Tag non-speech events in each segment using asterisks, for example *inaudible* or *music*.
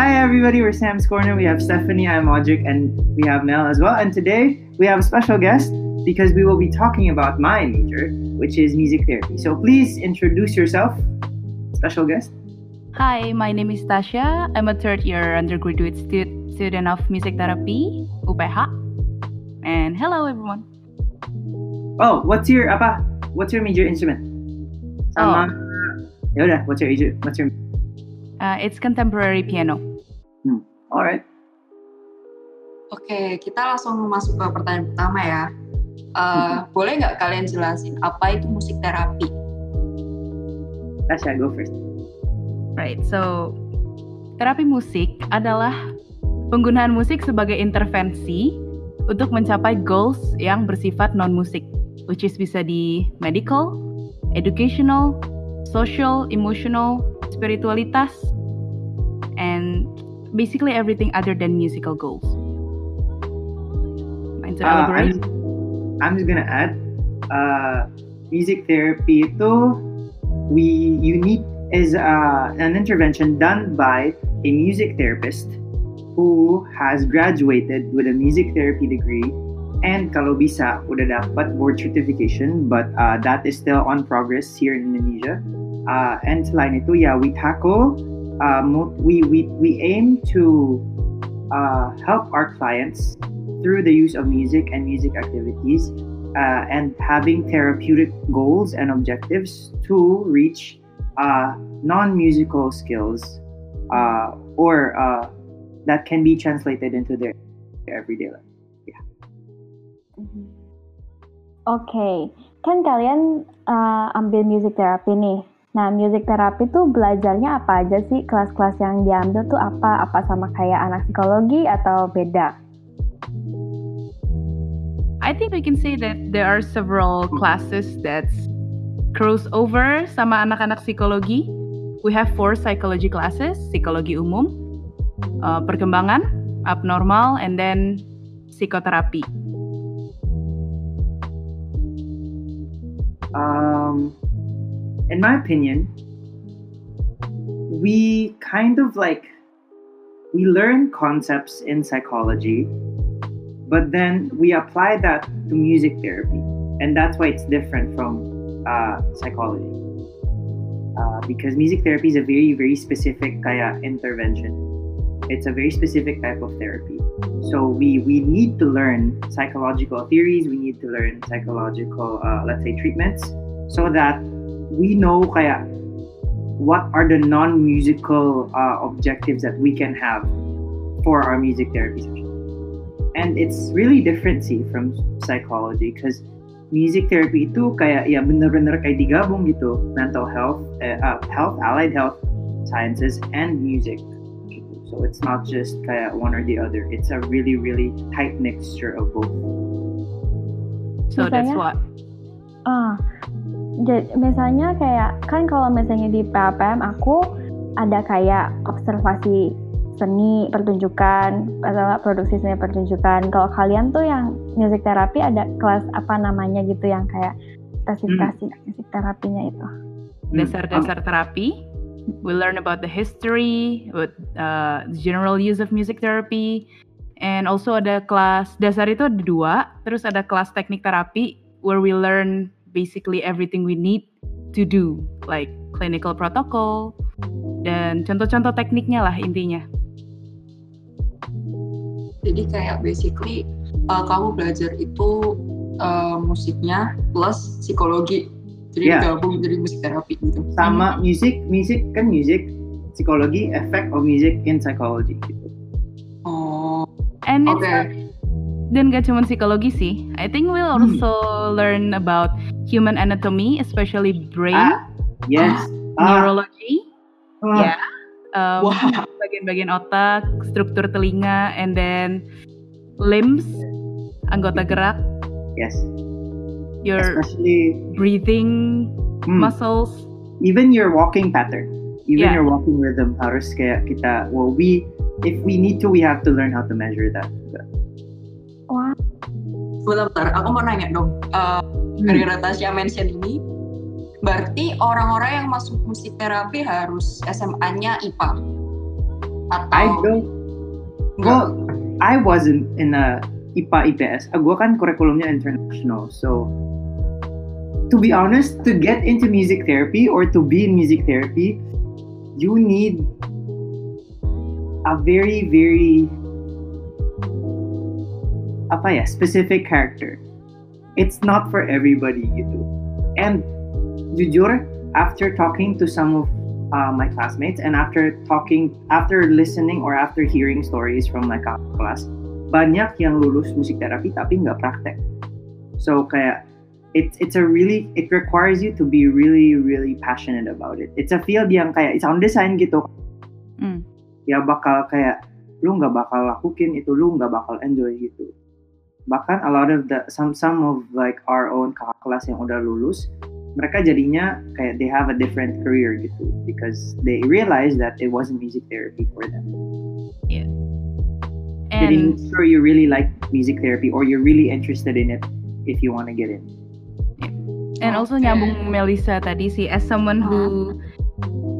Hi everybody, we're Sam's Corner. We have Stephanie, I'm Audric, and we have Mel as well. And today we have a special guest because we will be talking about my major, which is music therapy. So please introduce yourself, special guest. Hi, my name is Tasha. I'm a third year undergraduate stu- student of music therapy, UPH. And hello everyone. Oh, what's your apa? What's your major instrument? Sama. Yaudah, what's your major? What's your? Uh, it's contemporary piano. Alright. Oke, kita langsung masuk ke pertanyaan pertama ya. Uh, boleh nggak kalian jelasin apa itu musik terapi? Tasha, go first. Right. So, terapi musik adalah penggunaan musik sebagai intervensi untuk mencapai goals yang bersifat non-musik, which is bisa di medical, educational, social, emotional, spiritualitas, and basically everything other than musical goals. Mind to Uh. I'm, I'm just gonna add, uh, music therapy itu we you need is uh, an intervention done by a music therapist who has graduated with a music therapy degree and kalau bisa udah dapat board certification but uh, that is still on progress here in Indonesia uh, and selain itu ya we tackle uh, we, we we aim to uh, help our clients through the use of music and music activities uh, and having therapeutic goals and objectives to reach uh, non-musical skills uh, or uh, that can be translated into their, their everyday life. Oke, kan kalian uh, ambil music therapy nih. Nah, music therapy tuh belajarnya apa aja sih? Kelas-kelas yang diambil tuh apa? Apa sama kayak anak psikologi atau beda? I think we can say that there are several classes that's crossover sama anak-anak psikologi. We have four psychology classes, psikologi umum, uh, perkembangan, abnormal, and then psikoterapi. Um, in my opinion, we kind of like we learn concepts in psychology, but then we apply that to music therapy, and that's why it's different from uh, psychology. Uh, because music therapy is a very very specific kaya intervention. It's a very specific type of therapy. So we we need to learn psychological theories. We need to learn psychological, uh, let's say, treatments, so that we know kaya what are the non-musical uh, objectives that we can have for our music therapy session. And it's really different see from psychology because music therapy itu kayak ya bener-bener kayak digabung gitu mental health, uh, uh, health, allied health sciences, and music. So it's not just kayak one or the other. It's a really really tight mixture of both. So that's what. Ah, jadi misalnya kayak kan kalau misalnya di PAPM aku ada kayak observasi seni pertunjukan atau produksi seni pertunjukan. Kalau kalian tuh yang music therapy ada kelas apa namanya gitu yang kayak spesifikasi music terapinya itu. Dasar-dasar terapi. We learn about the history, about uh, the general use of music therapy, and also ada kelas dasar itu ada dua. Terus ada kelas teknik terapi where we learn basically everything we need to do, like clinical protocol dan contoh-contoh tekniknya lah intinya. Jadi kayak basically uh, kamu belajar itu uh, musiknya plus psikologi. Jadi Yeah. gabung jadi musik terapi gitu. Sama music, music kan music, psikologi, effect of music in psychology gitu. Oh, And it's oke. not- dan gak cuma psikologi sih. I think we'll Hmm. also learn about human anatomy, especially brain, Ah, Yes. Ah, neurology, ah. ya, um, Wah, bagian-bagian otak, struktur telinga, and then limbs, anggota gerak, Yes. your Especially breathing hmm, muscles. even your walking pattern, even Yeah. your walking rhythm harus kayak kita. Well, we if we need to, we have to learn how to measure that. Wah, bentar-bentar. Aku mau nanya dong. Uh, Hmm. Gara-gara Tasya mention ini, berarti orang-orang yang masuk musik terapi harus SMA-nya IPA. atau I don't well I wasn't in a IPA IPS. Uh, Gue kan kurikulumnya international, so to be honest, to get into music therapy or to be in music therapy, you need a very very apa ya specific character. It's not for everybody gitu. And jujur, after talking to some of uh, my classmates and after talking, after listening or after hearing stories from my kelas, banyak yang lulus musik terapi tapi nggak praktek. So kayak it's it's a really it requires you to be really really passionate about it. It's a field yang kayak sound design gitu. Hmm. Ya bakal kayak lu nggak bakal lakuin itu lu nggak bakal enjoy gitu. Bahkan a lot of the some some of like our own kakak kelas yang udah lulus mereka jadinya kayak they have a different career gitu because they realize that it wasn't music therapy for them. Jadi And make sure you really like music therapy or you're really interested in it if you want to get in. And also nyambung Melissa tadi sih, as someone who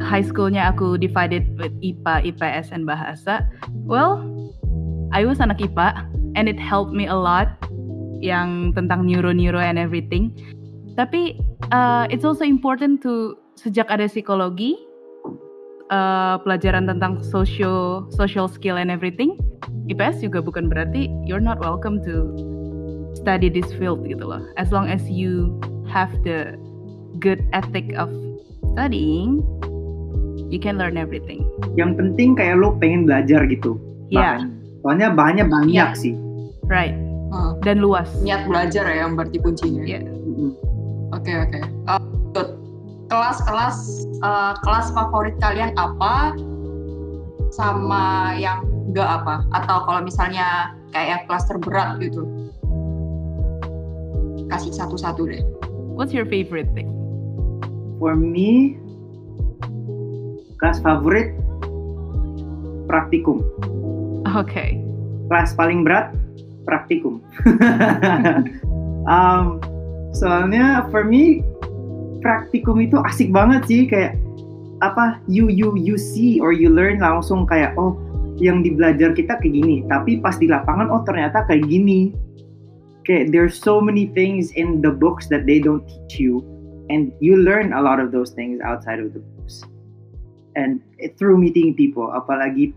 high schoolnya aku divided with IPA, IPS, and bahasa. Well, I was anak IPA, and it helped me a lot yang tentang neuro-neuro and everything. Tapi uh, it's also important to sejak ada psikologi, uh, pelajaran tentang social social skill and everything. IPS juga bukan berarti you're not welcome to study this field gitu loh. As long as you have the good ethic of studying, you can learn everything. Yang penting kayak lo pengen belajar gitu. Yeah, Bahan. Soalnya bahannya banyak Iya. sih. right. Hmm, Dan luas. niat belajar ya yang berarti kuncinya. Iya. Oke oke. Uh, good. Kelas-kelas uh, kelas favorit kalian apa? Sama yang enggak apa? Atau kalau misalnya kayak kelas terberat gitu? Kasih satu-satu deh. What's your favorite thing? For me, kelas favorit praktikum. Okay. Kelas paling berat praktikum. *laughs* um, soalnya for me praktikum itu asik banget sih kayak apa you you you see or you learn langsung kayak oh yang dibelajar kita kayak gini tapi pas di lapangan oh ternyata kayak gini kayak there's so many things in the books that they don't teach you and you learn a lot of those things outside of the books and it, through meeting people apalagi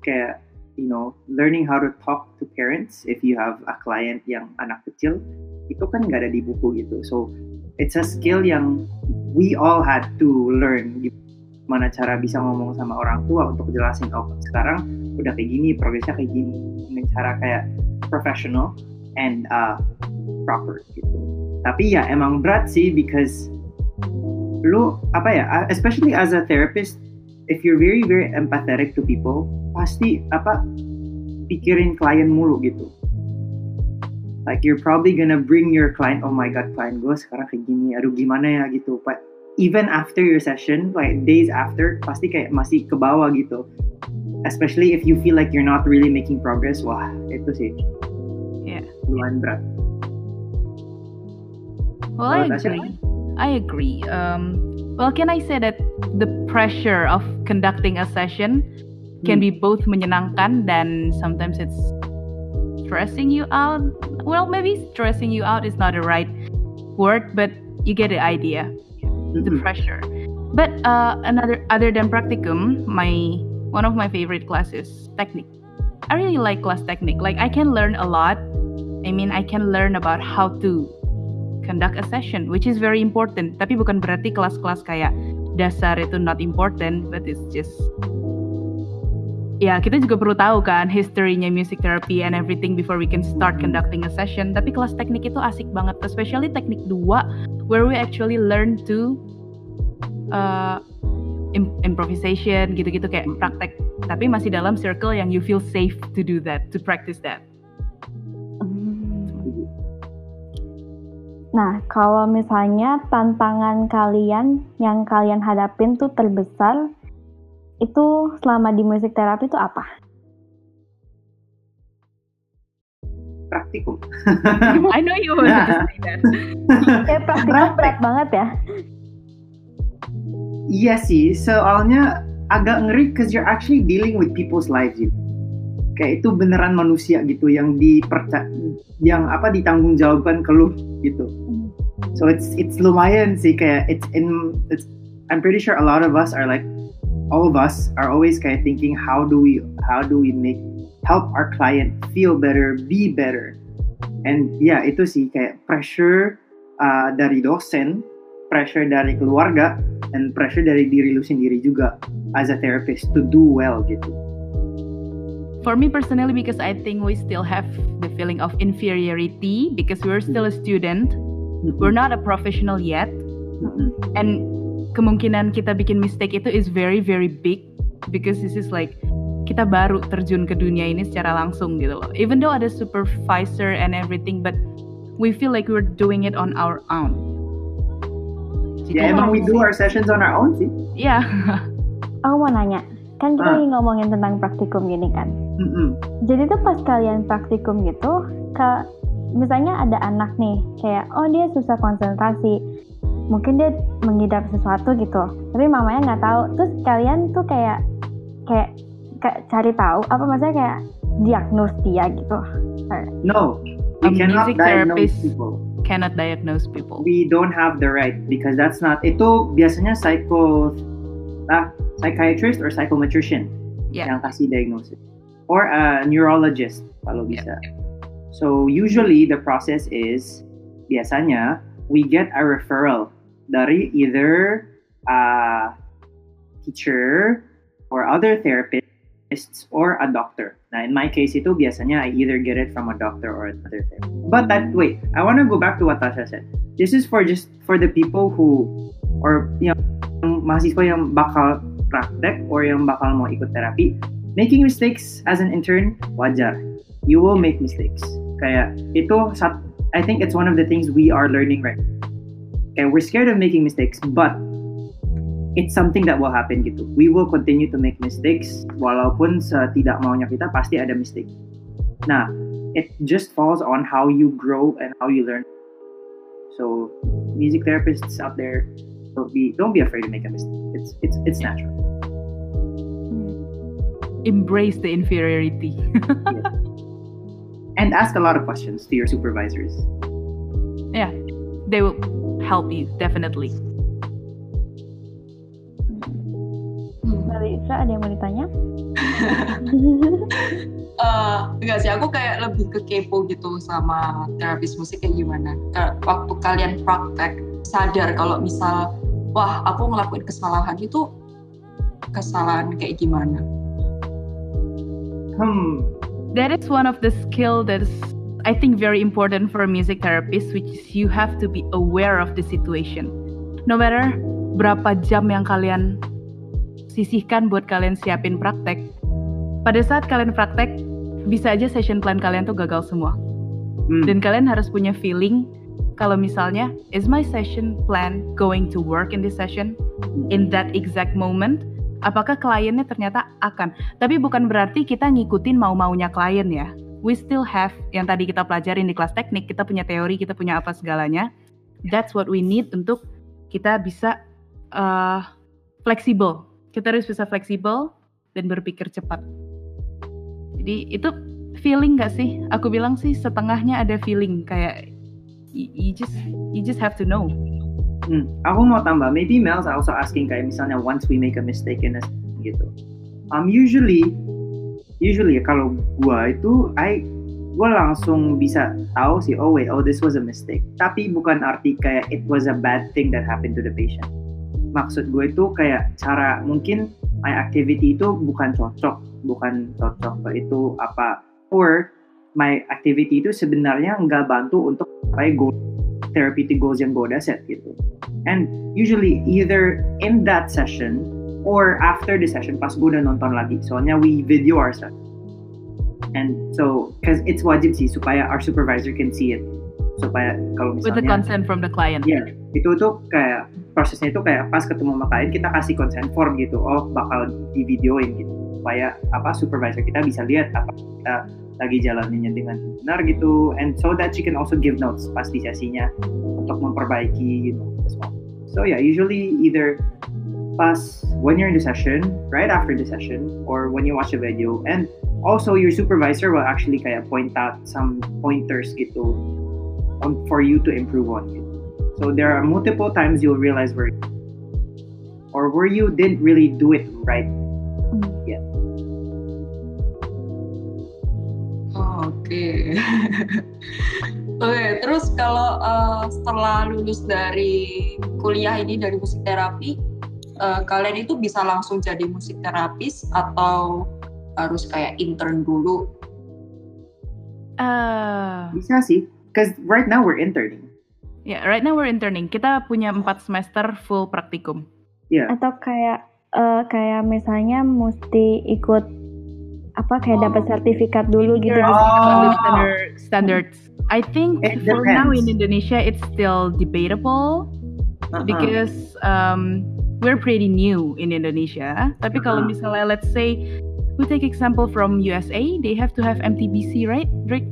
kayak you know learning how to talk to parents if you have a client yang anak kecil itu kan nggak ada di buku gitu. So it's a skill yang we all had to learn gimana cara bisa ngomong sama orang tua untuk jelasin oh sekarang udah kayak gini progresnya kayak gini. Dengan cara kayak professional and uh, proper gitu. Tapi ya emang berat sih because lu apa ya especially as a therapist if you're very very empathetic to people pasti apa pikirin klien mulu gitu like you're probably gonna bring your client oh my god client gue sekarang kayak gini aduh gimana ya gitu but even after your session like days after pasti kayak masih ke bawah gitu especially if you feel like you're not really making progress wah itu sih Yeah. lumayan berat Well, I Kalau Tasya? agree. I agree. Um, well, can I say that the pressure of conducting a session can Hmm. be both menyenangkan dan sometimes it's stressing you out. Well, maybe stressing you out is not the right word, but you get the idea, the pressure. But uh, another other than practicum, my one of my favorite classes technique. I really like class technique. Like I can learn a lot. I mean, I can learn about how to conduct a session, which is very important. Tapi bukan berarti kelas-kelas kayak dasar itu not important, but it's just ya kita juga perlu tahu kan history-nya music therapy and everything before we can start conducting a session. Tapi kelas teknik itu asik banget, especially teknik 2 where we actually learn to uh, im- improvisation gitu-gitu kayak praktek tapi masih dalam circle yang you feel safe to do that, to practice that. Nah, kalau misalnya tantangan kalian yang kalian hadapin tuh terbesar, itu selama di musik terapi itu apa? praktikum *laughs* I know you say that. Kayak *laughs* praktikum berat banget ya. Iya sih, soalnya agak ngeri because you're actually dealing with people's lives gitu. Kayak itu beneran manusia gitu yang dipercaya yang apa ditanggung jawabkan ke lu gitu. So it's it's lumayan sih kayak it's in it's I'm pretty sure a lot of us are like all of us are always kayak thinking how do we how do we make help our client feel better, be better. And ya yeah, itu sih kayak pressure uh, dari dosen, pressure dari keluarga, and pressure dari diri lu sendiri juga as a therapist to do well gitu. For me personally, because I think we still have the feeling of inferiority because we're still a student, we're not a professional yet, and kemungkinan kita bikin mistake itu is very very big because this is like kita baru terjun ke dunia ini secara langsung gitu loh. Even though ada supervisor and everything, but we feel like we're doing it on our own. Jadi ya emang we do our sessions on our own sih. Iya. Yeah. Aku mau nanya, kan kita uh. lagi ngomongin tentang praktikum gini kan. Mm -hmm. Jadi tuh pas kalian praktikum gitu, ke misalnya ada anak nih, kayak oh dia susah konsentrasi, mungkin dia mengidap sesuatu gitu, tapi mamanya nggak tahu. Terus kalian tuh kayak kayak, kayak cari tahu apa maksudnya kayak diagnos dia gitu? No, we A cannot music diagnose therapist people. cannot diagnose people. We don't have the right because that's not. Itu biasanya psycho, ah, psychiatrist or psychometrician Yeah. yang kasih diagnosis or a neurologist kalau bisa. So usually the process is biasanya we get a referral dari either a teacher or other therapists or a doctor. Now in my case itu biasanya I either get it from a doctor or another therapist. But that mm. wait, I want to go back to what Tasha said. This is for just for the people who or yang mahasiswa yang bakal praktek or yang bakal mau ikut terapi. Making mistakes as an intern wajar. You will make mistakes. Kayak itu I think it's one of the things we are learning right. Okay, we're scared of making mistakes, but it's something that will happen gitu. We will continue to make mistakes walaupun setidak maunya kita pasti ada mistake. Nah, it just falls on how you grow and how you learn. So, music therapists out there, don't be don't be afraid to make a mistake. It's it's it's natural. Embrace the inferiority. *laughs* And ask a lot of questions to your supervisors. yeah, they will help you definitely. Mbak Lisa ada yang mau ditanya? *laughs* Eh, enggak sih, aku kayak lebih ke kepo gitu sama terapis musik kayak gimana. Waktu kalian praktek, sadar kalau misal, wah aku ngelakuin kesalahan itu kesalahan kayak gimana. Hmm. That is one of the skill that is I think very important for a music therapist which is you have to be aware of the situation. No matter berapa jam yang kalian sisihkan buat kalian siapin praktek, pada saat kalian praktek bisa aja session plan kalian tuh gagal semua. Hmm. Dan kalian harus punya feeling kalau misalnya is my session plan going to work in this session in that exact moment? Apakah kliennya ternyata akan? Tapi bukan berarti kita ngikutin mau-maunya klien ya. We still have yang tadi kita pelajarin di kelas teknik, kita punya teori, kita punya apa segalanya. That's what we need untuk kita bisa uh, fleksibel. Kita harus bisa fleksibel dan berpikir cepat. Jadi itu feeling gak sih? Aku bilang sih setengahnya ada feeling kayak you just you just have to know. Hmm, aku mau tambah. Maybe Mel's also asking kayak misalnya once we make a mistake in a gitu. Um, usually, usually ya kalau gua itu, I gua langsung bisa tahu sih. Oh wait, oh this was a mistake. Tapi bukan arti kayak it was a bad thing that happened to the patient. Maksud gue itu kayak cara mungkin my activity itu bukan cocok, bukan cocok itu apa. Or my activity itu sebenarnya nggak bantu untuk capai goal therapeutic goals yang gue udah set gitu. And usually either in that session or after the session pas gue udah nonton lagi. Soalnya we video ourselves. And so, because it's wajib sih supaya our supervisor can see it. Supaya kalau With the misalnya consent from the client. Iya, itu tuh kayak prosesnya itu kayak pas ketemu sama klien kita kasih consent form gitu. Oh, bakal di videoin gitu. Supaya apa supervisor kita bisa lihat apa kita lagi jalaninnya dengan benar gitu. And so that she can also give notes pas di sesinya untuk memperbaiki you know, as well. So yeah, usually either pas when you're in the session, right after the session, or when you watch a video, and also your supervisor will actually kaya point out some pointers gitu on for you to improve on it. So there are multiple times you'll realize where or where you didn't really do it right yet. Oke. *laughs* Oke, terus kalau uh, setelah lulus dari kuliah ini dari musik terapi, uh, kalian itu bisa langsung jadi musik terapis atau harus kayak intern dulu? Uh, Bisa sih, because right now we're interning. ya, right now we're interning. Kita punya empat semester full praktikum. Yeah. Atau kayak eh, kayak misalnya mesti ikut apa kayak dapat sertifikat dulu gitu. Oh. standard standards. I think It for now in. Indonesia it's still debatable Uh-huh. because um, we're pretty new in Indonesia. Tapi kalau Uh-huh. misalnya let's say we take example from USA, they have to have MTBC, right, Drake?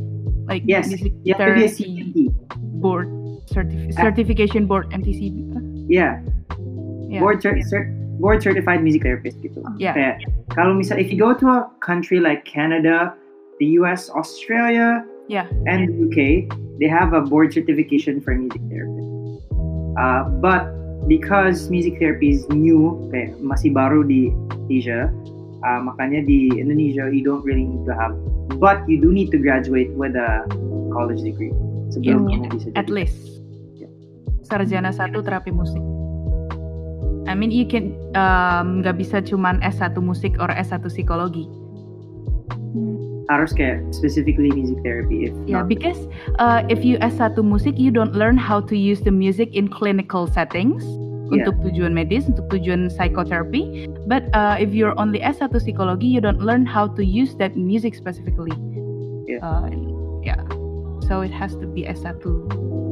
Like yes, music a therapy board certif- Ah. certification board MTC. Yeah, Yeah. board cer- cer- board certified music therapist gitu. Yeah. Kayak kalau misal if you go to a country like Canada, the US, Australia, Yeah. and the UK, they have a board certification for music therapy. Uh, but because music therapy is new, kayak masih baru di Asia, uh, makanya di Indonesia you don't really need to have, but you do need to graduate with a college degree sebelum Yeah, kamu bisa at least Yeah. sarjana satu terapi musik. I mean you can um, nggak bisa cuman S1 musik or S1 psikologi. harus kayak specifically music therapy if Yeah, not. because uh, if you S1 musik you don't learn how to use the music in clinical settings Yeah. untuk tujuan medis, untuk tujuan psychotherapy. But uh, if you're only S1 psikologi you don't learn how to use that music specifically. Yeah. Uh, yeah. So it has to be S1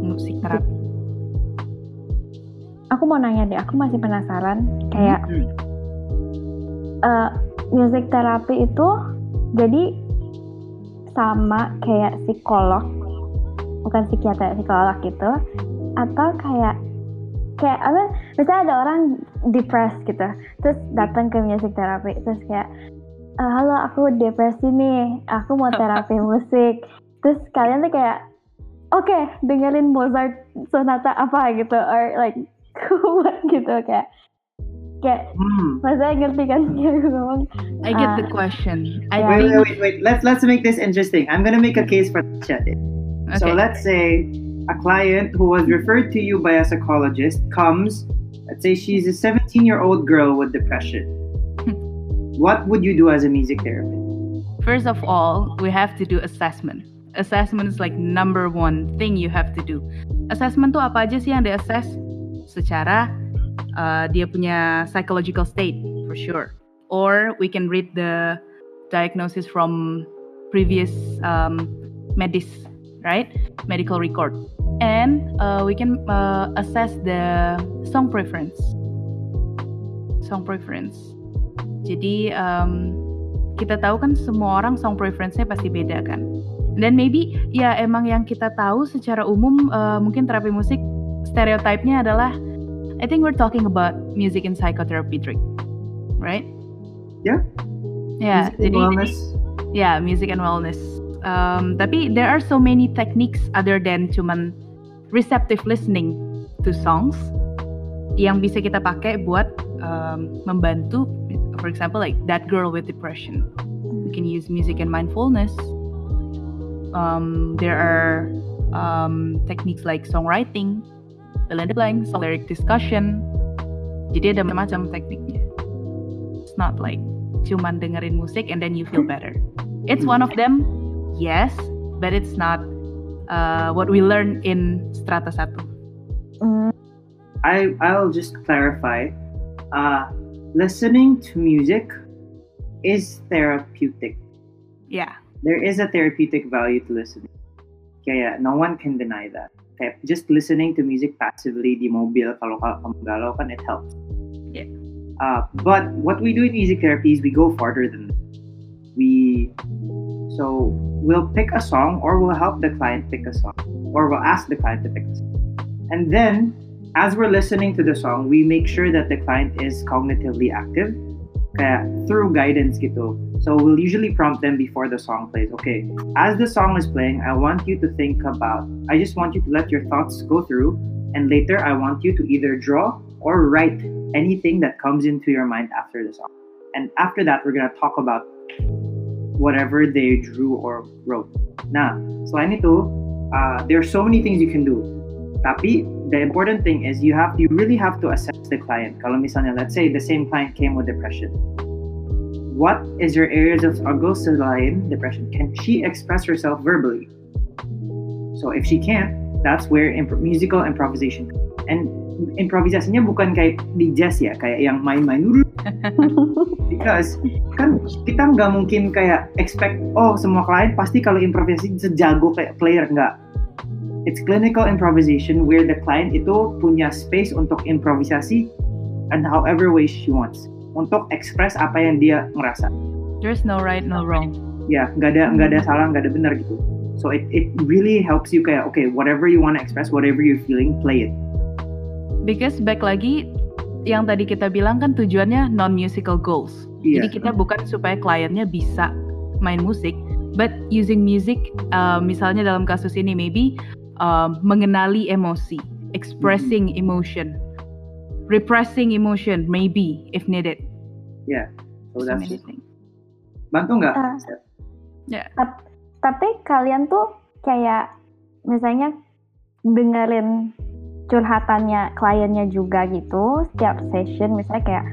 musik terapi. Aku mau nanya deh, aku masih penasaran kayak Hmm. eh, music terapi itu jadi sama kayak psikolog bukan psikiater psikolog gitu atau kayak kayak apa misalnya ada orang depressed gitu terus datang ke music terapi terus kayak "Eh, halo aku depresi nih aku mau terapi *laughs* musik terus kalian tuh kayak oke dengerin Mozart sonata apa gitu or like what gitu kayak kayak Hmm. maksudnya ngerti kan *laughs* kayak gue ngomong I get the Uh, question. I yeah. Wait, wait, wait, wait. Let's let's make this interesting. I'm gonna make a case for Chat. So let's say a client who was referred to you by a psychologist comes. Let's say she's a 17 year old girl with depression. *laughs* what would you do as a music therapist? First of all, we have to do assessment. Assessment is like number one thing you have to do. Assessment tuh apa aja sih yang di-assess? Secara uh, dia punya psychological state for sure. Or we can read the diagnosis from previous um, medis, right? Medical record. And uh, we can uh, assess the song preference. Song preference. Jadi um, kita tahu kan semua orang song preference-nya pasti beda kan. Dan maybe ya emang yang kita tahu secara umum uh, mungkin terapi musik stereotipnya adalah I think we're talking about music in psychotherapy trick, right? Yeah. Ya, Music and jadi wellness. ya music and wellness. Um, tapi there are so many techniques other than cuman receptive listening to songs yang bisa kita pakai buat um, membantu, for example, like that girl with depression. We can use music and mindfulness. Um, there are um, techniques like songwriting, fill in the blanks, lyric discussion. Jadi ada macam tekniknya. It's not like cuman dengerin musik and then you feel better. It's one of them, yes, but it's not uh, what we learn in strata 1. mm, I I'll just clarify. Uh, listening to music is therapeutic. Yeah. There is a therapeutic value to listening. Kaya no one can deny that. Kaya just listening to music passively di mobil kalau ka- kamu galau kan it helps. Yeah. Uh, but what we do in music therapy is we go farther than that. We so we'll pick a song or we'll help the client pick a song or we'll ask the client to pick a song. And then as we're listening to the song, we make sure that the client is cognitively active. Kaya through guidance gitu. So we'll usually prompt them before the song plays. Okay, as the song is playing, I want you to think about. I just want you to let your thoughts go through, and later I want you to either draw or write anything that comes into your mind after the song. And after that, we're gonna talk about whatever they drew or wrote. Nah, selain itu, uh, there are so many things you can do. Tapi the important thing is you have you really have to assess the client. Kalau misalnya let's say the same client came with depression. What is your areas of struggle selain depression? Can she express herself verbally? So if she can't, that's where imp- musical improvisation. And improvisasinya bukan kayak di jazz ya, kayak yang main-main dulu. *laughs* Because kan kita nggak mungkin kayak expect oh semua klien pasti kalau improvisasi sejago kayak player nggak. It's clinical improvisation where the client itu punya space untuk improvisasi and however way she wants untuk express apa yang dia ngerasa. There's no right, no wrong. Ya, nggak ada nggak ada salah, nggak ada benar gitu. So it it really helps you kayak okay, whatever you want to express, whatever you're feeling, play it. Because back lagi yang tadi kita bilang kan tujuannya non musical goals. Iya. Jadi kita bukan supaya kliennya bisa main musik, but using music uh, misalnya dalam kasus ini maybe uh, mengenali emosi, expressing emotion, repressing emotion maybe if needed. Yeah. So So that's bantu nggak? Ah. Yeah. Tap- tapi kalian tuh kayak misalnya dengerin curhatannya kliennya juga gitu setiap session misalnya kayak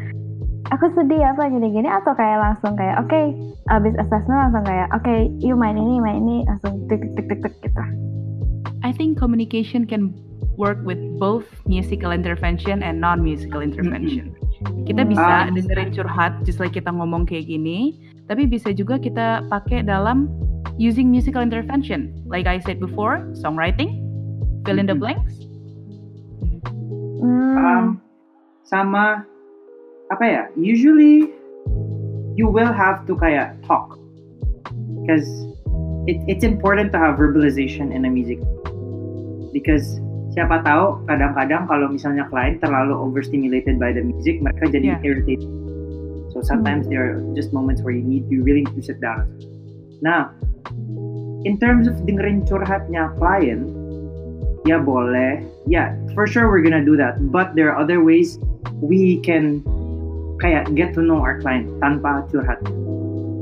aku sedih apa gini-gini atau kayak langsung kayak oke abis assessment langsung kayak oke you main ini main ini langsung tik tik tik tik tik gitu I think communication can work with both musical intervention and non-musical intervention. Kita bisa Ah. dengerin curhat, just like kita ngomong kayak gini, tapi bisa juga kita pakai dalam using musical intervention. Like I said before, songwriting, fill in the blanks. Um, sama apa ya? Usually you will have to kayak talk because it, it's important to have verbalization in a music because siapa tahu kadang-kadang kalau misalnya klien terlalu overstimulated by the music mereka jadi Yeah. irritated so sometimes there are just moments where you need you really need to sit down nah in terms of dengerin curhatnya klien ya boleh ya for sure we're gonna do that but there are other ways we can kayak get to know our client tanpa curhat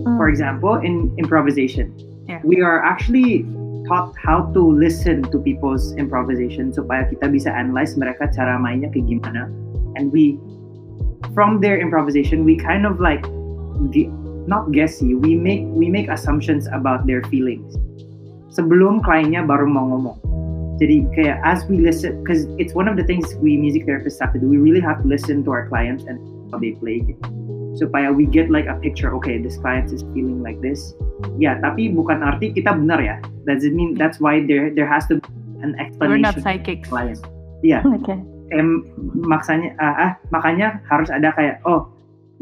Hmm. for example in improvisation Yeah. we are actually taught how to listen to people's improvisation supaya kita bisa analyze mereka cara mainnya kayak gimana. And we from their improvisation we kind of like not guessy we make we make assumptions about their feelings. Sebelum kliennya baru mau ngomong. Jadi kayak as we listen because it's one of the things we music therapists have to do we really have to listen to our clients and how they play. gitu. Supaya we get like a picture okay this client is feeling like this. Ya tapi bukan arti kita benar ya. Doesn't mean that's why there there has to be an We're not explanation psychics. client. Iya, oke em maksanya ah, ah, makanya harus ada kayak oh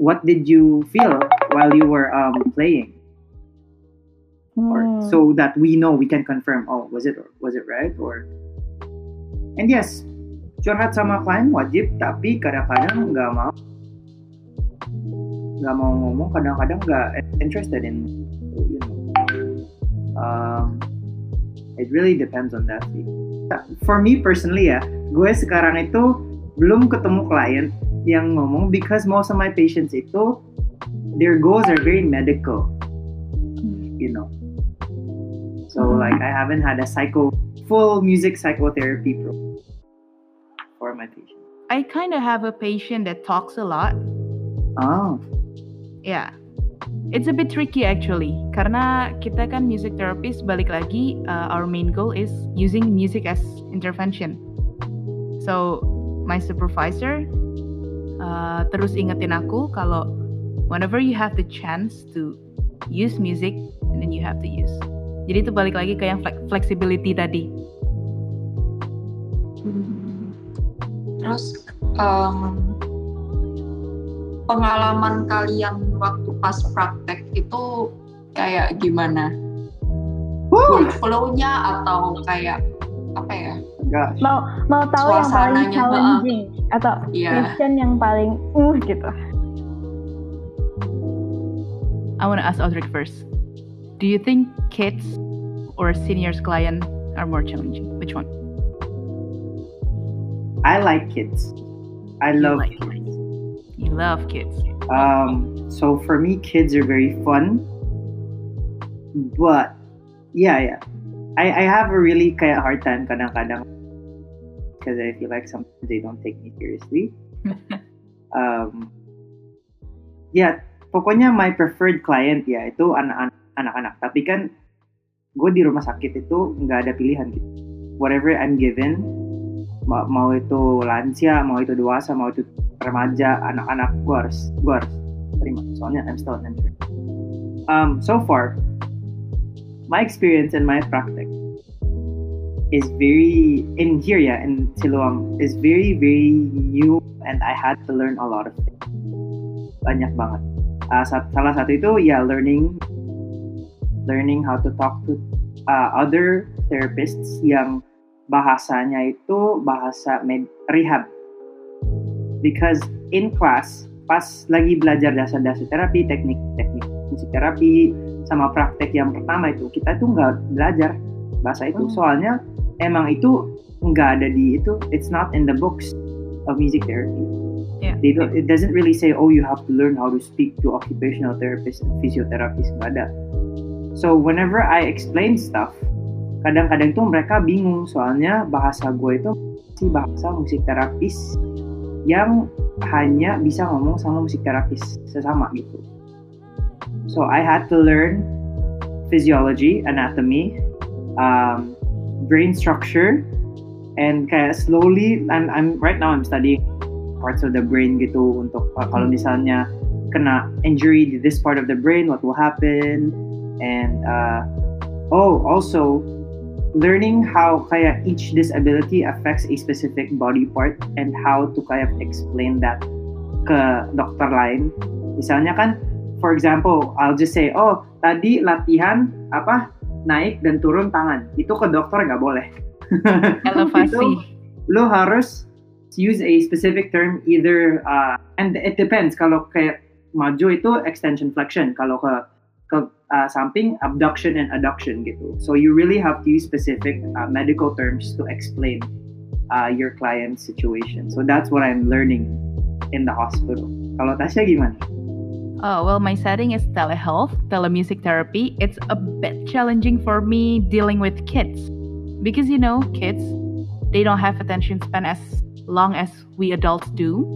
what did you feel while you were um, playing? Or Hmm. so that we know we can confirm oh was it was it right or? And yes curhat sama klien wajib tapi kadang-kadang nggak mau nggak mau ngomong kadang-kadang nggak interested in you know. Um, it really depends on that. Sih for me personally ya gue sekarang itu belum ketemu klien yang ngomong because most of my patients itu their goals are very medical you know. So Mhm. like I haven't had a psycho full music psychotherapy pro for my patients. I kind of have a patient that talks a lot. oh Yeah. It's a bit tricky actually karena kita kan music therapist balik lagi uh, our main goal is using music as intervention. So my supervisor uh, terus ingetin aku kalau whenever you have the chance to use music and then you have to use. Jadi itu balik lagi ke yang flex- flexibility tadi. Terus em, pengalaman kalian waktu pas praktek itu kayak gimana? Woo! Flow-nya atau kayak apa ya Gosh. Mau mau tahu yang paling challenging atau Iya. question yang paling uh gitu. I want to ask Audrey first. Do you think kids or seniors client are more challenging? Which one? I like kids. I You love like kids. You love kids. Um, so for me, kids are very fun. But yeah, yeah, I, I have a really kaya hard time kadang-kadang because I feel like sometimes they don't take me seriously. *laughs* um, yeah, pokoknya my preferred client ya itu anak-anak. Tapi kan gue di rumah sakit itu nggak ada pilihan gitu. Whatever I'm given, ma- mau itu lansia, mau itu dewasa, mau itu remaja, anak-anak, gue harus gue harus terima. Soalnya I'm still an intern. Um, so far, my experience and my practice is very in here yeah in Siloam is very very new and I had to learn a lot of things banyak banget Uh, sa- salah satu itu ya learning learning how to talk to uh, other therapists yang bahasanya itu bahasa med- rehab because in class pas lagi belajar dasar-dasar terapi teknik-teknik musik terapi sama praktek yang pertama itu kita tuh nggak belajar bahasa itu Oh. soalnya emang itu nggak ada di itu it's not in the books of music therapy Yeah. They don't, it doesn't really say oh you have to learn how to speak to occupational therapists and physiotherapists nggak ada so whenever I explain stuff kadang-kadang tuh mereka bingung soalnya bahasa gue itu si bahasa musik terapis yang hanya bisa ngomong sama musik terapis sesama gitu. So I had to learn physiology anatomy um, brain structure and kayak slowly I'm I'm right now I'm studying parts of the brain gitu untuk uh, kalau misalnya kena injury di this part of the brain what will happen? And uh, oh also learning how kayak each disability affects a specific body part and how to kayak explain that ke dokter lain. Misalnya kan for example I'll just say oh tadi latihan apa naik dan turun tangan. Itu ke dokter nggak boleh. *laughs* Elevasi. Itu lo harus use a specific term either uh, and it depends. Kalau kayak maju itu extension flexion. Kalau ke uh, abduction and adduction gitu so you really have to use specific uh, medical terms to explain uh, your client's situation so that's what I'm learning in the hospital kalau Tasya gimana Oh, well, my setting is telehealth, telemusic therapy. It's a bit challenging for me dealing with kids. Because, you know, kids, they don't have attention span as long as we adults do.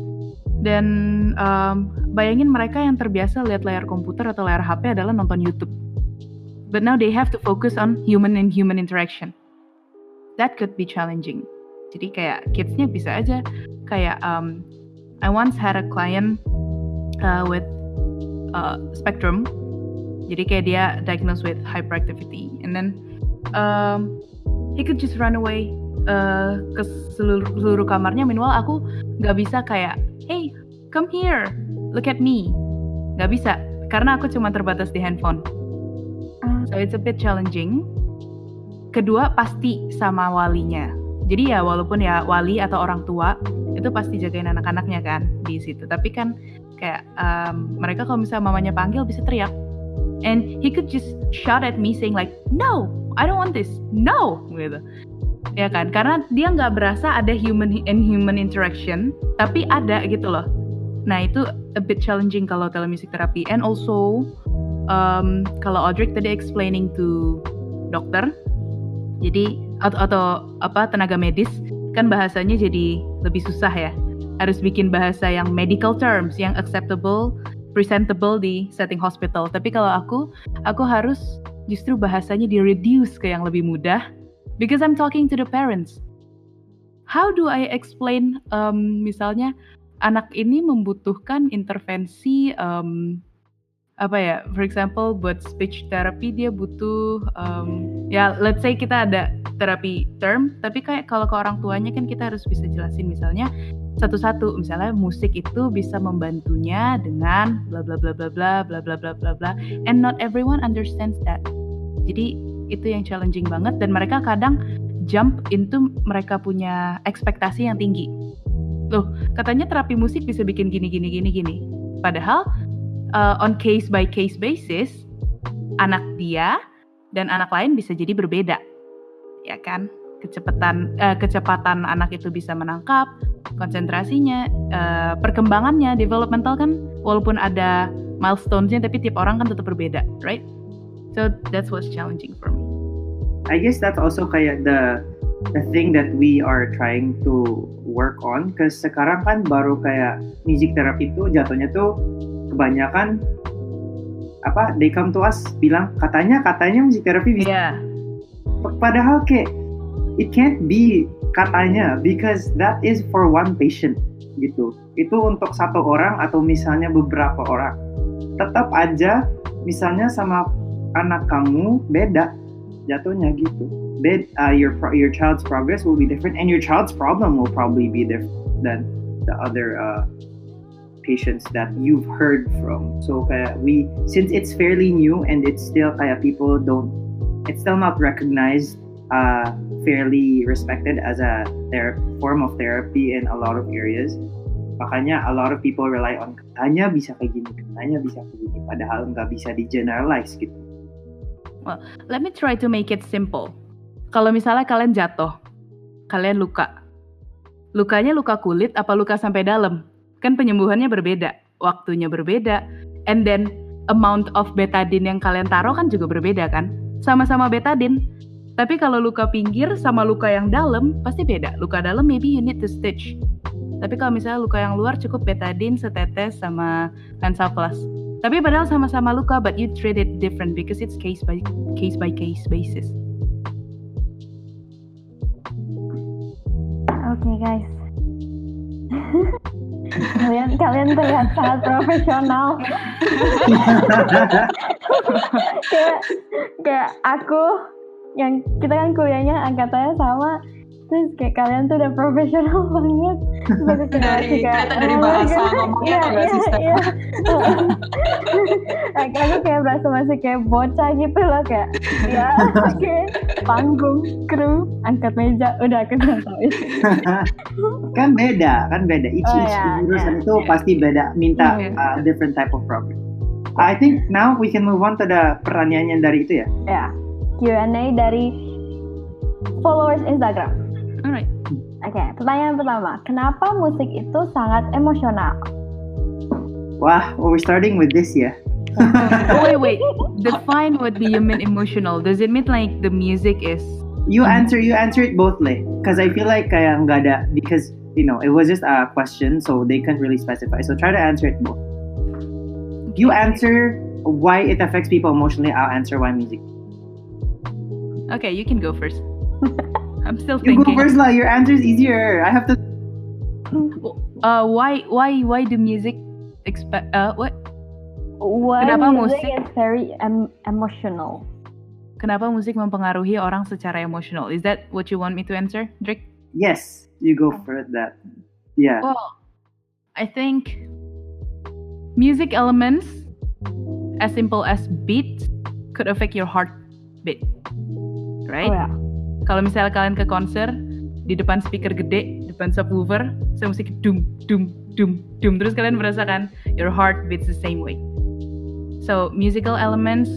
Dan um, bayangin mereka yang terbiasa lihat layar komputer atau layar HP adalah nonton YouTube. But now they have to focus on human and human interaction. That could be challenging. Jadi kayak kidsnya bisa aja kayak um, I once had a client uh, with uh, spectrum. Jadi kayak dia diagnosed with hyperactivity, and then um, he could just run away uh, ke seluruh, seluruh kamarnya. Meanwhile aku nggak bisa kayak, hey, come here, look at me. Nggak bisa, karena aku cuma terbatas di handphone. Ah. So it's a bit challenging. Kedua pasti sama walinya. Jadi ya walaupun ya wali atau orang tua itu pasti jagain anak-anaknya kan di situ. Tapi kan kayak um, mereka kalau misalnya mamanya panggil bisa teriak and he could just shout at me saying like no I don't want this no gitu ya kan? Karena dia nggak berasa ada human and human interaction tapi ada gitu loh. Nah itu a bit challenging kalau telemusic therapy. And also um, kalau Audrey tadi explaining to dokter jadi atau, atau apa tenaga medis kan bahasanya jadi lebih susah ya. Harus bikin bahasa yang medical terms yang acceptable, presentable di setting hospital. Tapi kalau aku, aku harus justru bahasanya di reduce ke yang lebih mudah because I'm talking to the parents. How do I explain um, misalnya anak ini membutuhkan intervensi um, apa ya? For example, buat speech therapy dia butuh um, ya let's say kita ada terapi term, tapi kayak kalau ke orang tuanya kan kita harus bisa jelasin misalnya satu-satu misalnya musik itu bisa membantunya dengan bla bla bla bla bla bla bla bla bla bla and not everyone understands that jadi itu yang challenging banget dan mereka kadang jump into mereka punya ekspektasi yang tinggi. Loh, katanya terapi musik bisa bikin gini gini gini gini. Padahal uh, on case by case basis anak dia dan anak lain bisa jadi berbeda. Ya kan? Kecepatan uh, kecepatan anak itu bisa menangkap, konsentrasinya, uh, perkembangannya, developmental kan walaupun ada milestones-nya tapi tiap orang kan tetap berbeda, right? So that's what's challenging for me. I guess that's also kayak the the thing that we are trying to work on. Cause sekarang kan baru kayak music therapy itu jatuhnya tuh kebanyakan apa they come to us bilang katanya katanya music therapy bisa. Yeah. Padahal kayak it can't be katanya because that is for one patient gitu. Itu untuk satu orang atau misalnya beberapa orang. Tetap aja misalnya sama anak kamu beda jatuhnya gitu. Bed, uh, your your child's progress will be different, and your child's problem will probably be different than the other uh, patients that you've heard from. So kayak we, since it's fairly new and it's still kayak people don't, it's still not recognized, uh, fairly respected as a ther- form of therapy in a lot of areas. Makanya a lot of people rely on katanya bisa kayak gini, katanya bisa kayak gini, padahal nggak bisa di generalize gitu. Let me try to make it simple. Kalau misalnya kalian jatuh, kalian luka. Lukanya luka kulit apa luka sampai dalam? Kan penyembuhannya berbeda, waktunya berbeda, and then amount of betadine yang kalian taruh kan juga berbeda kan? Sama-sama betadine. Tapi kalau luka pinggir sama luka yang dalam pasti beda. Luka dalam maybe you need to stitch. Tapi kalau misalnya luka yang luar cukup betadine setetes sama Hansaplast. Tapi padahal sama-sama luka, but you treat it different because it's case by case by case basis. Oke okay, guys. kalian kalian terlihat sangat profesional. kayak kayak aku yang kita kan kuliahnya angkatannya sama terus kayak kalian tuh udah profesional *laughs* banget. Dari kelihatan dari bahasa ngomongnya iya, iya, iya, *laughs* iya. aku kayak berasa masih kayak bocah gitu loh kayak ya *laughs* oke. Panggung kru angkat meja udah aku tahu. Kan beda kan beda. Each Oh, each ya, jurusan ya. itu pasti beda minta Iya. uh, different type of program. I think now we can move on to the pertanyaannya dari itu ya? Ya Q&A dari followers Instagram Alright. Oke, pertanyaan pertama, kenapa musik itu sangat emosional? wah we're starting with this ya Oh, *laughs* wait, wait. Define what do you mean emotional? Does it mean like the music is you answer you answer it both leh because I feel like kayak nggak ada because you know it was just a question so they can't really specify so try to answer it both you answer why it affects people emotionally I'll answer why music Okay, you can go first. *laughs* I'm still you thinking. go first lah your answer is easier I have to Uh, why, why, why do music expect? Uh, what? Why Kenapa music, musik? is very em- emotional? Kenapa musik mempengaruhi orang secara emosional? Is that what you want me to answer, Drake? yes you go for that yeah Well, I think music elements, as simple as beats, could affect your heartbeat, right? Oh ya. Kalau misalnya kalian ke konser di depan speaker gede, depan subwoofer, saya musik dum dum dum dum terus kalian merasakan your heart beats the same way. So musical elements,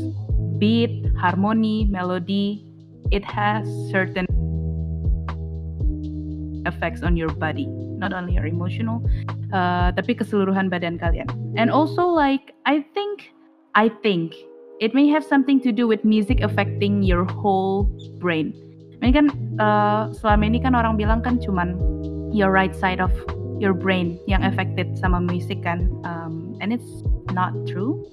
beat, harmony, melody, it has certain effects on your body, not only your emotional, uh, tapi keseluruhan badan kalian. And also like I think, I think it may have something to do with music affecting your whole brain. Ini kan uh, selama ini kan orang bilang kan cuman your right side of your brain yang affected sama musik kan, um, and it's not true.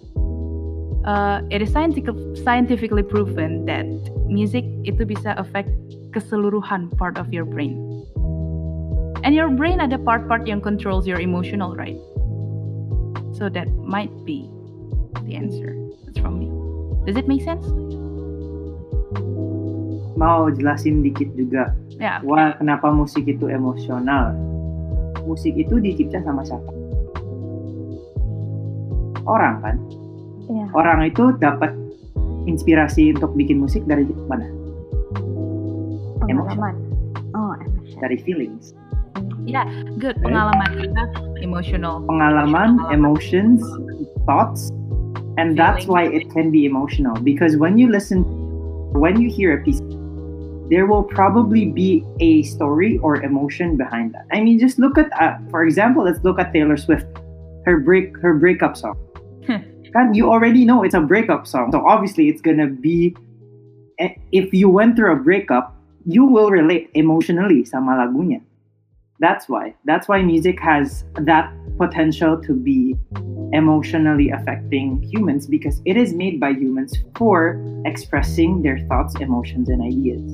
Uh, it is scientific, scientifically proven that music itu bisa affect keseluruhan part of your brain. And your brain ada part-part yang controls your emotional, right? So that might be the answer. That's from me. Does it make sense? Mau jelasin dikit juga Yeah. wah kenapa musik itu emosional musik itu dicipta sama siapa orang kan Iya. orang itu dapat inspirasi untuk bikin musik dari mana emotion. Pengalaman. Oh, emotion. Dari feelings. Good Right. pengalaman kita emotional. Pengalaman, emotions, thoughts, and that's why it can be emotional. Because when you listen, when you hear a piece, there will probably be a story or emotion behind that. I mean, just look at, uh, for example, let's look at Taylor Swift, her break, her breakup song. And you already know it's a breakup song, so obviously it's gonna be. eh, If you went through a breakup, you will relate emotionally sama lagunya. That's why. That's why music has that potential to be emotionally affecting humans because it is made by humans for expressing their thoughts, emotions, and ideas.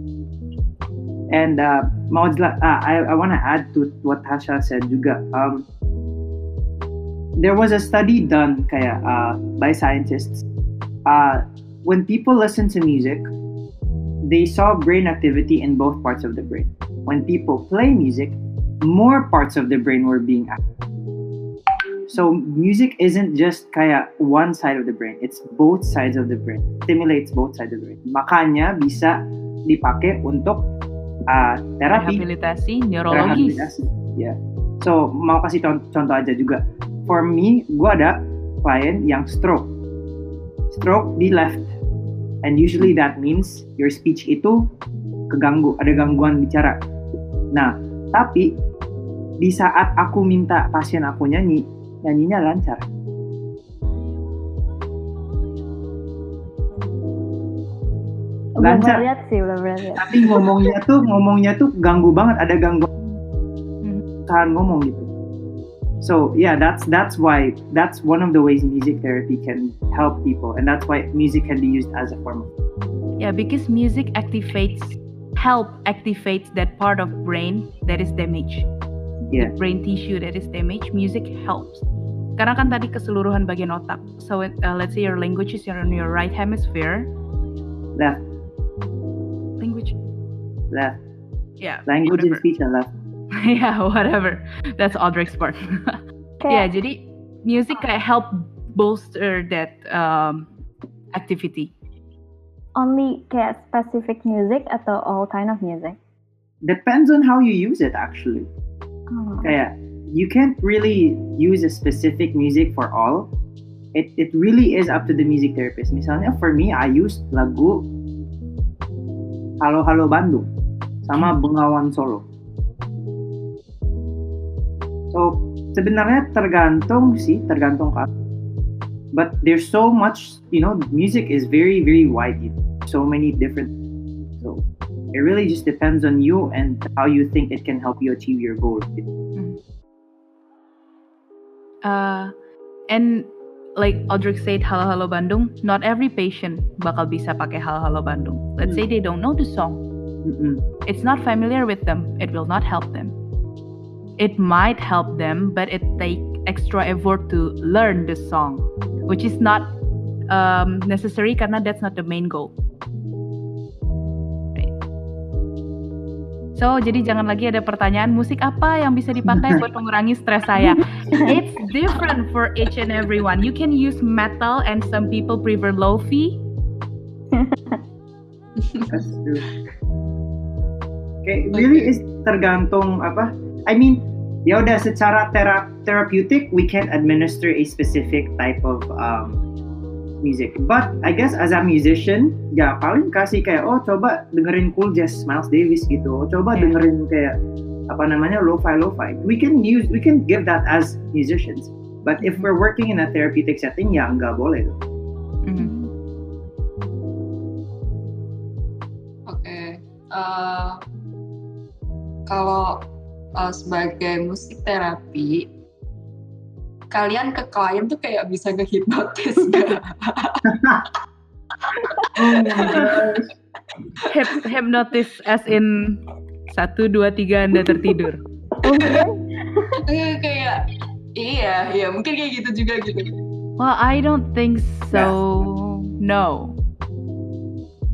And uh, mau uh, I, I want to add to what Tasha said juga. Um, there was a study done kaya, uh, by scientists. Uh, when people listen to music, they saw brain activity in both parts of the brain. When people play music, more parts of the brain were being active. So music isn't just kaya one side of the brain, it's both sides of the brain. Stimulates both sides of the brain. Makanya bisa dipakai untuk uh, terapi. Rehabilitasi neurologis. Rehabilitasi. Ya. So mau kasih con- contoh aja juga. For me, gue ada klien yang stroke. Stroke di left. And usually that means your speech itu keganggu, ada gangguan bicara. Nah, tapi di saat aku minta pasien aku nyanyi, nyanyinya lancar. Lancar. pernah lihat sih, belum lihat. Tapi ngomongnya tuh ngomongnya tuh ganggu banget, ada gangguan tahan ngomong gitu. So yeah, that's that's why that's one of the ways music therapy can help people, and that's why music can be used as a form Yeah, because music activates, help activates that part of brain that is damaged. Yeah. The brain tissue that is damaged, music helps. Karena kan tadi keseluruhan bagian otak. So uh, let's say your language is on your right hemisphere. left. Left, Yeah. language and whatever. speech are left. yeah, whatever. That's Audrey's part. *laughs* yeah, jadi music kayak help bolster that um, activity. only kayak specific music atau all kind of music? Depends on how you use it actually. Oh. Kayak you can't really use a specific music for all. It it really is up to the music therapist. Misalnya for me, I used lagu Halo Halo Bandung sama hmm. Bengawan Solo. So sebenarnya tergantung sih, tergantung kan. But there's so much, you know, music is very very wide. So many different. So it really just depends on you and how you think it can help you achieve your goal. Hmm. Uh, and like Audrey said, Halo Halo Bandung, not every patient bakal bisa pakai Halo Halo Bandung. Let's say hmm. they don't know the song. Mm-mm. It's not familiar with them. It will not help them. It might help them, but it take extra effort to learn the song, which is not um, necessary karena that's not the main goal. Right. So, jadi jangan lagi ada pertanyaan musik apa yang bisa dipakai buat mengurangi stres saya. *laughs* It's different for each and everyone. You can use metal and some people prefer lofi. *laughs* That's true. Kayak really is tergantung apa? I mean, ya udah secara tera therapeutic we can administer a specific type of um, music. But I guess as a musician, ya paling kasih kayak oh coba dengerin Cool Jazz Miles Davis gitu. Oh, coba Yeah. dengerin kayak apa namanya lo-fi lo-fi. We can use we can give that as musicians. But if we're working in a therapeutic setting, ya nggak boleh. tuh. Mhm. Oke. Kalau eh, sebagai musik terapi, kalian ke klien tuh kayak bisa ngehipnotis gak? *laughs* Hip- hypnotis as in satu dua tiga anda tertidur. Eh, kayak iya, iya mungkin kayak gitu juga gitu. Well, I don't think so. No.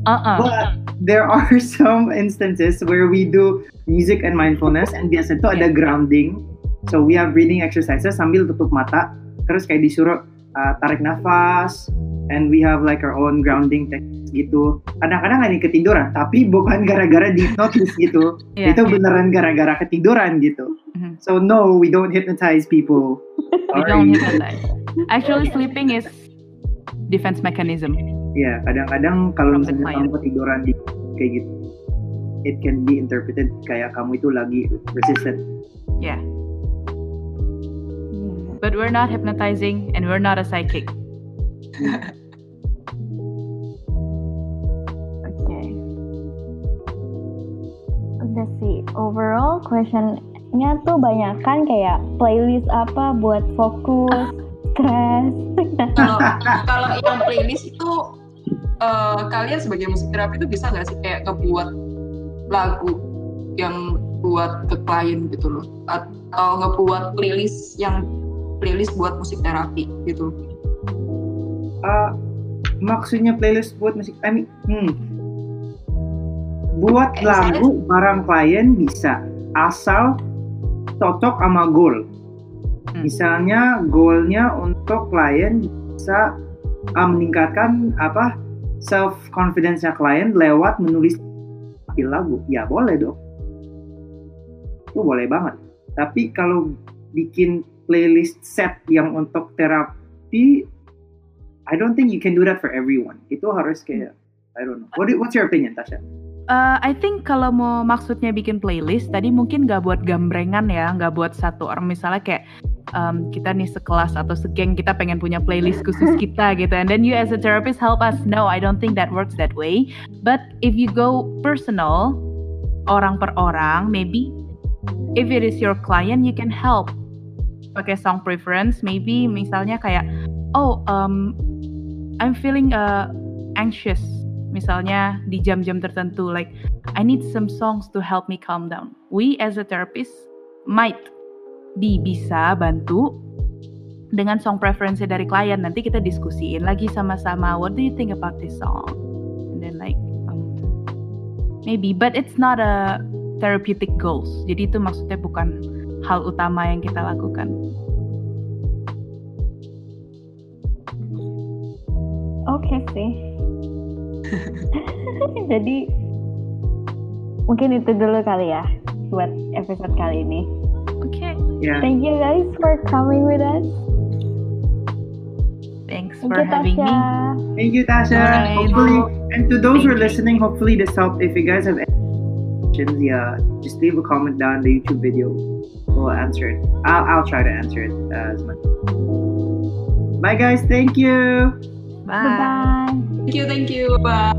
Uh-uh. But there are *laughs* some instances where we do music and mindfulness and biasa itu ada grounding. So we have breathing exercises sambil tutup mata. Terus kayak disuruh uh, tarik nafas, and we have like our own grounding techniques gitu. Kadang-kadang ada ketiduran, tapi bukan gara-gara di notice *laughs* gitu. Yeah, itu yeah. beneran gara-gara ketiduran gitu. Mhm. So no, we don't hypnotize people. *laughs* We don't hypnotize. Actually, sleeping is defense mechanism. Ya, kadang-kadang kalau misalnya kamu ketiduran di kayak gitu, it can be interpreted kayak kamu itu lagi resistant. Yeah. But we're not hypnotizing and we're not a psychic. Oke. Udah sih, overall questionnya tuh banyak kan kayak playlist apa buat fokus, stress. Kalau kalau yang playlist itu eh, kalian sebagai musik terapi itu bisa nggak sih kayak ngebuat lagu yang buat ke klien gitu loh atau ngebuat playlist yang playlist buat musik terapi gitu. Ah, maksudnya playlist buat musik, I mean, hmm, buat Eh, misalnya- lagu barang klien bisa asal cocok sama goal. Hmm. Misalnya goalnya untuk klien bisa ah, meningkatkan apa self confidence klien lewat menulis lagu, ya boleh dong. Itu boleh banget. Tapi kalau bikin playlist set yang untuk terapi, I don't think you can do that for everyone. Itu harus kayak I don't know. What, what's your opinion, Tasha? Uh, I think kalau mau maksudnya bikin playlist tadi mungkin nggak buat gambrengan ya, nggak buat satu orang misalnya kayak um, kita nih sekelas atau segeng kita pengen punya playlist khusus *laughs* kita gitu, and then you as a therapist help us. No, I don't think that works that way. But if you go personal, orang per orang, maybe if it is your client, you can help pakai song preference. Maybe misalnya kayak, oh, um, I'm feeling uh, anxious misalnya di jam-jam tertentu like I need some songs to help me calm down. We as a therapist might be bisa bantu dengan song preference dari klien. Nanti kita diskusiin lagi sama-sama. What do you think about this song? And then like um, maybe, but it's not a therapeutic goals. Jadi itu maksudnya bukan hal utama yang kita lakukan. Oke sih. *laughs* Jadi mungkin itu dulu kali ya buat episode kali ini. Okay, Yeah. Thank you guys for coming with us. thanks Thank for you, having me. Thank you, Tasha. Alright. Hopefully, and to those who are you. listening, hopefully this helped. If you guys have any questions, yeah, just leave a comment down the YouTube video. We'll answer it. I'll, I'll try to answer it uh, as much. Bye, guys. Thank you. Bye. Bye bye. Thank you, thank you. Bye.